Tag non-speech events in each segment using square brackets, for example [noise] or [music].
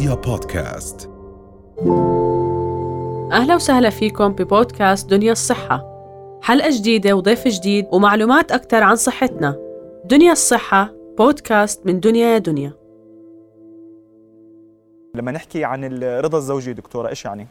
رؤيا بودكاست. أهلا وسهلا فيكم ببودكاست دنيا الصحة. حلقة جديدة وضيف جديد ومعلومات أكثر عن صحتنا. دنيا الصحة بودكاست من دنيا يا دنيا. لما نحكي عن الرضا الزوجي دكتورة إيش يعني؟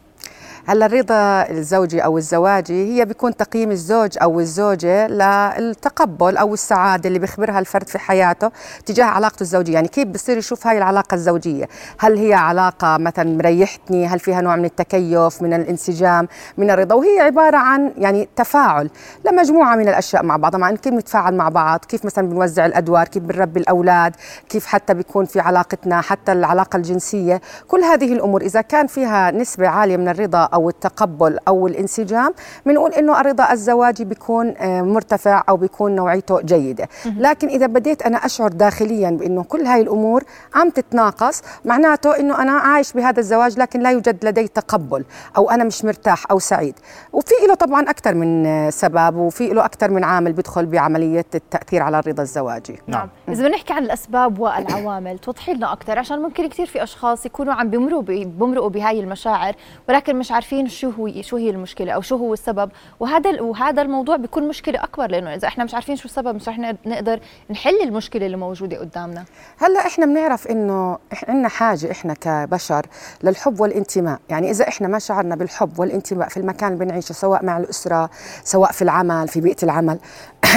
هلا الرضا الزوجي أو الزواجي هي بيكون تقييم الزوج أو الزوجة للتقبل أو السعادة اللي بيخبرها الفرد في حياته تجاه علاقته الزوجية. يعني كيف بصير يشوف هاي العلاقة الزوجية؟ هل هي علاقة مثلا مريحتني؟ هل فيها نوع من التكيف من الانسجام من الرضا؟ وهي عبارة عن يعني تفاعل لمجموعة من الأشياء مع بعضها مع كيف نتفاعل مع بعض؟ كيف مثلا بنوزع الأدوار؟ كيف بنربي الأولاد؟ كيف حتى بيكون في علاقتنا؟ حتى العلاقة الجنسية؟ كل هذه الأمور إذا كان فيها نسبة عالية من الرضا أو التقبل أو الانسجام بنقول إنه الرضا الزواجي بيكون آه، مرتفع أو بيكون نوعيته جيدة. لكن إذا بديت أنا أشعر داخليا بإنه كل هاي الأمور عم تتناقص معناته إنه أنا عايش بهذا الزواج لكن لا يوجد لدي تقبل أو أنا مش مرتاح أو سعيد. وفي له طبعا أكثر من آه، سبب وفي له أكثر من عامل بيدخل بعملية التأثير على الرضا الزواجي. نعم. إذا بنحكي عن الأسباب والعوامل توضحي لنا أكثر عشان ممكن كثير في أشخاص يكونوا عم بيمروا بيمرقوا بهاي المشاعر ولكن مش عارفين شو هو شو هي المشكلة أو شو هو السبب. وهذا وهذا الموضوع بيكون مشكلة أكبر لأنه إذا إحنا مش عارفين شو السبب مش رح نقدر نحل المشكلة اللي موجودة قدامنا. هلأ إحنا بنعرف إنه عندنا حاجة إحنا كبشر للحب والانتماء. يعني إذا إحنا ما شعرنا بالحب والانتماء في المكان اللي بنعيشه سواء مع الأسرة سواء في العمل في بيئة العمل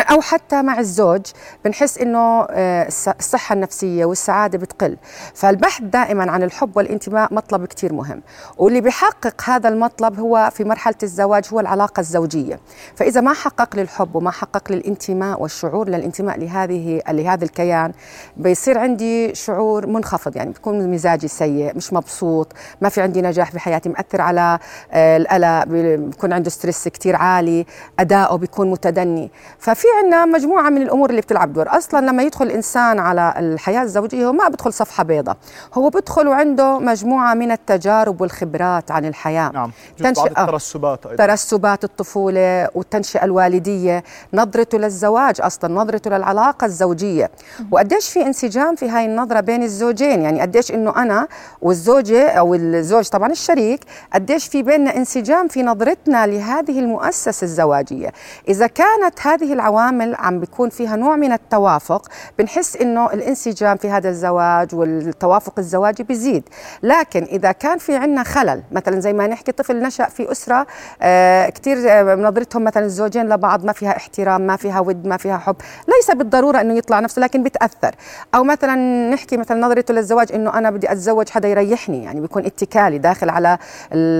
أو حتى مع الزوج بنحس إنه آه، الصحة النفسية والسعادة بتقل. فالبحث دائما عن الحب والانتماء مطلب كثير مهم. واللي بيحقق هذا المطلب هو في مرحلة الزواج هو العلاقة الزوجية. فإذا ما حقق لي الحب وما حقق لي الانتماء والشعور للانتماء لهذه لهذا الكيان بيصير عندي شعور منخفض. يعني بكون مزاجي سيء مش مبسوط ما في عندي نجاح بحياتي مأثر على آه، القلق بيكون عنده ستريس كثير عالي اداؤه بيكون متدني. ففي عندنا مجموعة من الأمور اللي بتلعب دور. أصلا لما يدخل الانسان على الحياة الزوجية هو ما بدخل صفحة بيضاء. هو بدخل وعنده مجموعة من التجارب والخبرات عن الحياة. نعم تنشئة الترسبات أيضا. ترسبات الطفولة والتنشئة الوالدية نظرته للزواج أصلا نظرته للعلاقة الزوجية. وقديش في انسجام في هاي النظرة بين الزوجين؟ يعني قديش إنه أنا والزوجة أو الزوج طبعا الشريك قديش في بيننا انسجام في نظرتنا لهذه المؤسسة الزواجية؟ إذا كانت هذه العوامل عم بيكون فيها نوع من التوافق بنحس إنه الانسجام في هذا الزواج والتوافق الزواجي بيزيد. لكن إذا كان في عندنا خلل مثلا زي ما نحكي طفل نشأ في أسرة آه كثير آه، نظرتهم مثلا الزوجين لبعض ما فيها احترام ما فيها ود ما فيها حب ليس بالضرورة إنه يطلع نفسه لكن بتأثر. أو مثلا نحكي مثلا نظرته للزواج إنه أنا بدي أتزوج حدا يريحني يعني بيكون اتكالي داخل على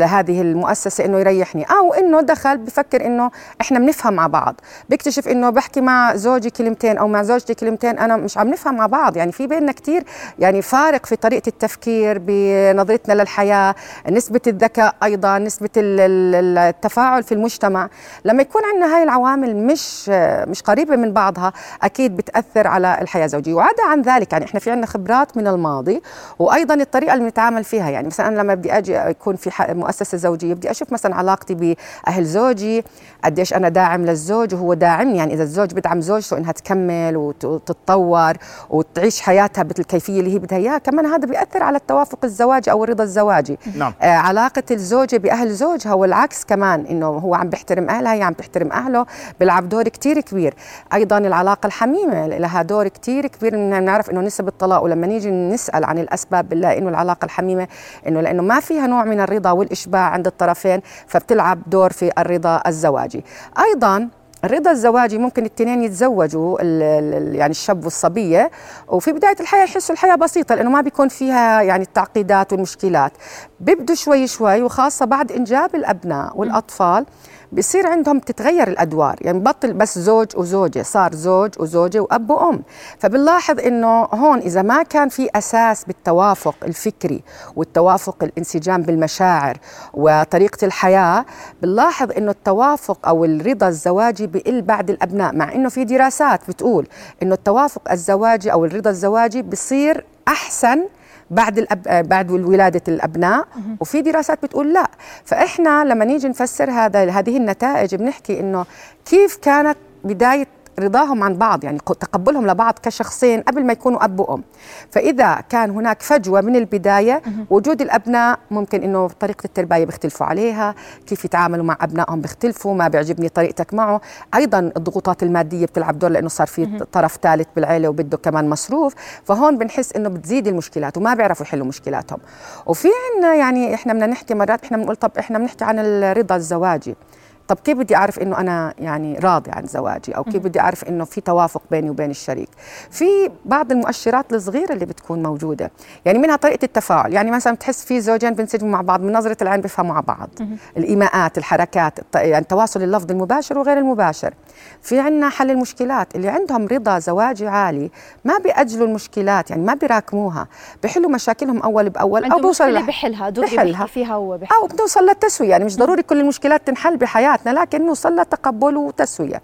هذه المؤسسة إنه يريحني. أو إنه دخل بفكر إنه إحنا بنفهم مع بعض بيكتشف إنه بحكي مع زوجي كلمتين أو مع زوجتي كلمتين أنا مش عم نفهم مع بعض. يعني في بيننا كثير يعني فارق في طريقة التفكير بنظرتنا للحياة نسبة الذكاء أيضا نسبة التفاعل في المجتمع. لما يكون عندنا هاي العوامل مش مش قريبة من بعضها أكيد بتأثر على الحياة الزوجية. وعدا عن ذلك يعني إحنا في عندنا خبرات من الماضي وأيضا الطريقة اللي بنتعامل فيها. يعني مثلا أنا لما بدي أجي يكون في مؤسسة زوجية بدي أشوف مثلا علاقتي بأهل زوجي قديش أنا داعم للزوج وهو داعمني. يعني إذا الزوج بدعم زوجته إنها تكمل وتتطور وتعيش حياتها بالكيفيه اللي هي بدها إياها كمان هذا بيأثر على التوافق الزواجي أو الرضا الزواجي. نعم. آه علاقة الزوجة بأهل زوجها والعكس كمان إنه هو عم بيحترم أهلها هي عم تحترم أهله بيلعب دور كتير كبير. أيضا العلاقة الحميمة لها دور كتير كبير بنعرف إنه نسب الطلاق ولما نيجي نسأل عن الأسباب بنلاقي إنه العلاقة الحميمة إنه لأنه ما فيها نوع من الرضا والإشباع عند الطرفين فبتلعب دور في الرضا الزواجي. أيضا الرضا الزواجي ممكن الاثنين يتزوجوا يعني الشاب والصبية وفي بداية الحياة يحسوا الحياة بسيطة لأنه ما بيكون فيها يعني التعقيدات والمشكلات. بيبدوا شوي شوي وخاصة بعد إنجاب الأبناء والأطفال بصير عندهم تتغير الأدوار. يعني بطل بس زوج وزوجة صار زوج وزوجة وأب وأم. فبنلاحظ إنه هون إذا ما كان في أساس بالتوافق الفكري والتوافق الانسجام بالمشاعر وطريقة الحياة بنلاحظ إنه التوافق أو الرضا الزواجي بقل بعد الأبناء مع إنه في دراسات بتقول إنه التوافق الزواجي أو الرضا الزواجي بصير أحسن بعد الأب... بعد ولادة الأبناء وفي دراسات بتقول لا. فإحنا لما نيجي نفسر هذا هذه النتائج بنحكي إنه كيف كانت بداية رضاهم عن بعض يعني تقبلهم لبعض كشخصين قبل ما يكونوا أب وأم. فإذا كان هناك فجوة من البداية وجود الأبناء ممكن إنه طريقة التربيه بيختلفوا عليها كيف يتعاملوا مع أبنائهم بيختلفوا ما بيعجبني طريقتك معه. أيضا الضغوطات المادية بتلعب دور لإنه صار في طرف ثالث بالعيلة وبده كمان مصروف. فهون بنحس إنه بتزيد المشكلات وما بيعرفوا يحلوا مشكلاتهم. وفي عندنا يعني إحنا بدنا نحكي مرات إحنا بنقول طب إحنا بنحكي عن الرضا الزواجي. طب كيف بدي أعرف إنه أنا يعني راضي عن زواجي؟ أو كيف بدي أعرف إنه في توافق بيني وبين الشريك؟ في بعض المؤشرات الصغيرة اللي بتكون موجودة يعني منها طريقة التفاعل يعني مثلا بتحس في زوجين بينسجموا مع بعض من نظرة العين بيفهموا مع بعض. الإيماءات الحركات يعني التواصل اللفظي المباشر وغير المباشر. في عندنا حل المشكلات اللي عندهم رضا زواجي عالي ما بيأجلوا المشكلات يعني ما بيراكموها بيحلوا مشاكلهم أول بأول أو بيوصل بحلها بحلها. فيها هو بحلها أو بنوصل للتسوية يعني مش ضروري كل المشكلات تنحل بحياتنا لكن نوصل لتقبل وتسوية.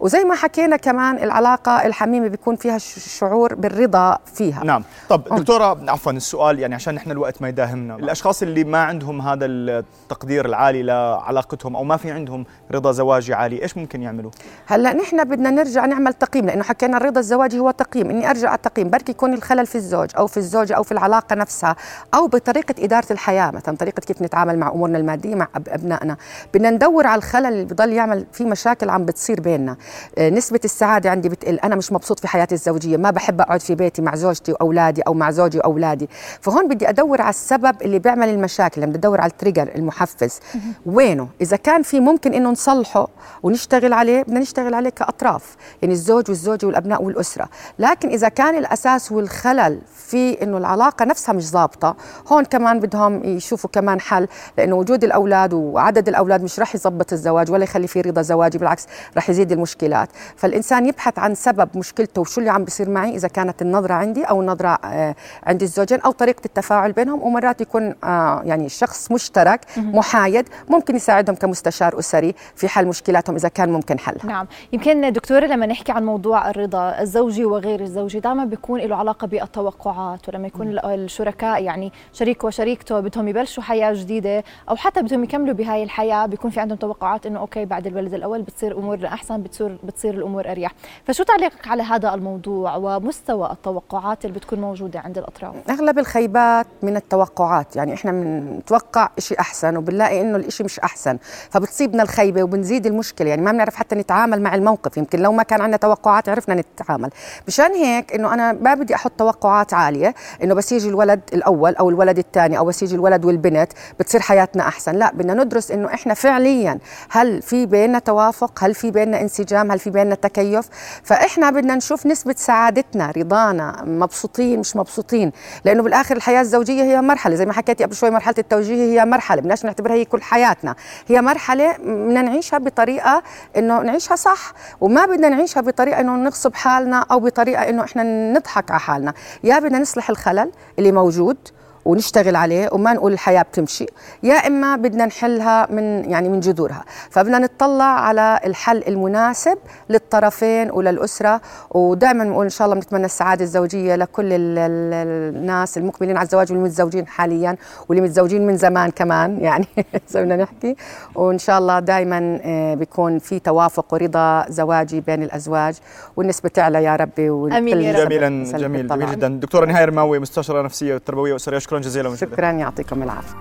وزي ما حكينا كمان العلاقة الحميمة بيكون فيها شعور بالرضا فيها. نعم. طب دكتورة عفوا السؤال يعني عشان نحن الوقت ما يداهمنا. الأشخاص اللي ما عندهم هذا التقدير العالي لعلاقتهم أو ما في عندهم رضا زواجي عالي إيش ممكن يعملوا؟ هلأ نحن بدنا نرجع نعمل تقييم لأنه حكينا الرضا الزواجي هو تقييم. إني أرجع التقييم بركي يكون الخلل في الزوج أو في الزوجة أو في العلاقة نفسها أو بطريقة إدارة الحياة مثلا طريقة كيف نتعامل مع أمورنا المادية مع أبنائنا. بدنا ندور على الخلل اللي بضل يعمل في مشاكل عم بتصير بيننا. آه، نسبة السعادة عندي بتقل. أنا مش مبسوط في حياتي الزوجية. ما بحب أقعد في بيتي مع زوجتي وأولادي أو مع زوجي وأولادي. فهون بدي أدور على السبب اللي بيعمل المشاكل. بدي أدور على التريجر المحفز. وينه؟ إذا كان في ممكن إنه نصلحه ونشتغل عليه بدنا نشتغل عليه كأطراف. يعني الزوج والزوجة والأبناء والأسرة. لكن إذا كان الأساس والخلل في إنه العلاقة نفسها مش ظابطة هون كمان بدهم يشوفوا كمان حل. لأنه وجود الأولاد وعدد الأولاد مش راح يظبط الزواج ولا يخلي في رضا زواجي بالعكس راح يزيد المشكلات. فالإنسان يبحث عن سبب مشكلته وشو اللي عم بيصير معي إذا كانت النظرة عندي أو النظره آه، عند الزوجين أو طريقة التفاعل بينهم. ومرات يكون آه، يعني شخص مشترك محايد ممكن يساعدهم كمستشار أسري في حل مشكلاتهم إذا كان ممكن حلها. نعم. يمكن دكتورة لما نحكي عن موضوع الرضا الزوجي وغير الزوجي دائما بيكون له علاقة بالتوقعات ولما يكون الشركاء يعني شريك وشريكته بدهم يبلشوا حياة جديدة أو حتى بدهم يكملوا بهاي الحياة بيكون في عندهم توقعات إنه أوكي بعد الولد الأول بتصير امورنا أحسن بتصير بتصير الأمور أريح. فشو تعليقك على هذا الموضوع ومستوى التوقعات اللي بتكون موجودة عند الأطراف؟ أغلب الخيبات من التوقعات يعني إحنا بنتوقع شيء أحسن وبنلاقي إنه الشيء مش أحسن فبتصيبنا الخيبة وبنزيد المشكلة يعني ما بنعرف حتى نتعامل مع الموقف يمكن لو ما كان عندنا توقعات عرفنا نتعامل. مشان هيك إنه أنا ما بدي أحط توقعات عالية إنه بس يجي الولد الأول أو الولد الثاني أو بس يجي الولد والبنت بتصير حياتنا أحسن لا بدنا ندرس إنه إحنا فعليا هل في بيننا توافق؟ هل في بيننا انسجام؟ هل في بيننا تكيف؟ فإحنا بدنا نشوف نسبة سعادتنا رضانا مبسوطين مش مبسوطين. لأنه بالآخر الحياة الزوجية هي مرحلة. زي ما حكيتي قبل شوي مرحلة التوجيه هي مرحلة. بدناش نعتبرها هي كل حياتنا. هي مرحلة بدنا نعيشها بطريقة إنه نعيشها صح. وما بدنا نعيشها بطريقة إنه نغصب حالنا أو بطريقة إنه إحنا نضحك على حالنا. يا بدنا نصلح الخلل اللي موجود ونشتغل عليه وما نقول الحياة بتمشي. يا إما بدنا نحلها من يعني من جذورها. فبدنا نطلع على الحل المناسب للطرفين وللأسرة. ودائما نقول إن شاء الله بنتمنى السعادة الزوجية لكل الناس المقبلين على الزواج والمتزوجين حاليا واللي متزوجين من زمان كمان. [laughs] يعني زي بدنا نحكي. وإن شاء الله دائما آه، بيكون في توافق ورضا زواجي بين الأزواج. والنسبة تعلى يا ربي. آمين يا رب. جميلا جميل. جميل جدا. دكتورة نهاية رماوي مستشارة نفسية وتربوية واسريه شكرا جزيلا شكرا يعطيكم العافية.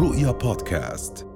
رؤيا بودكاست.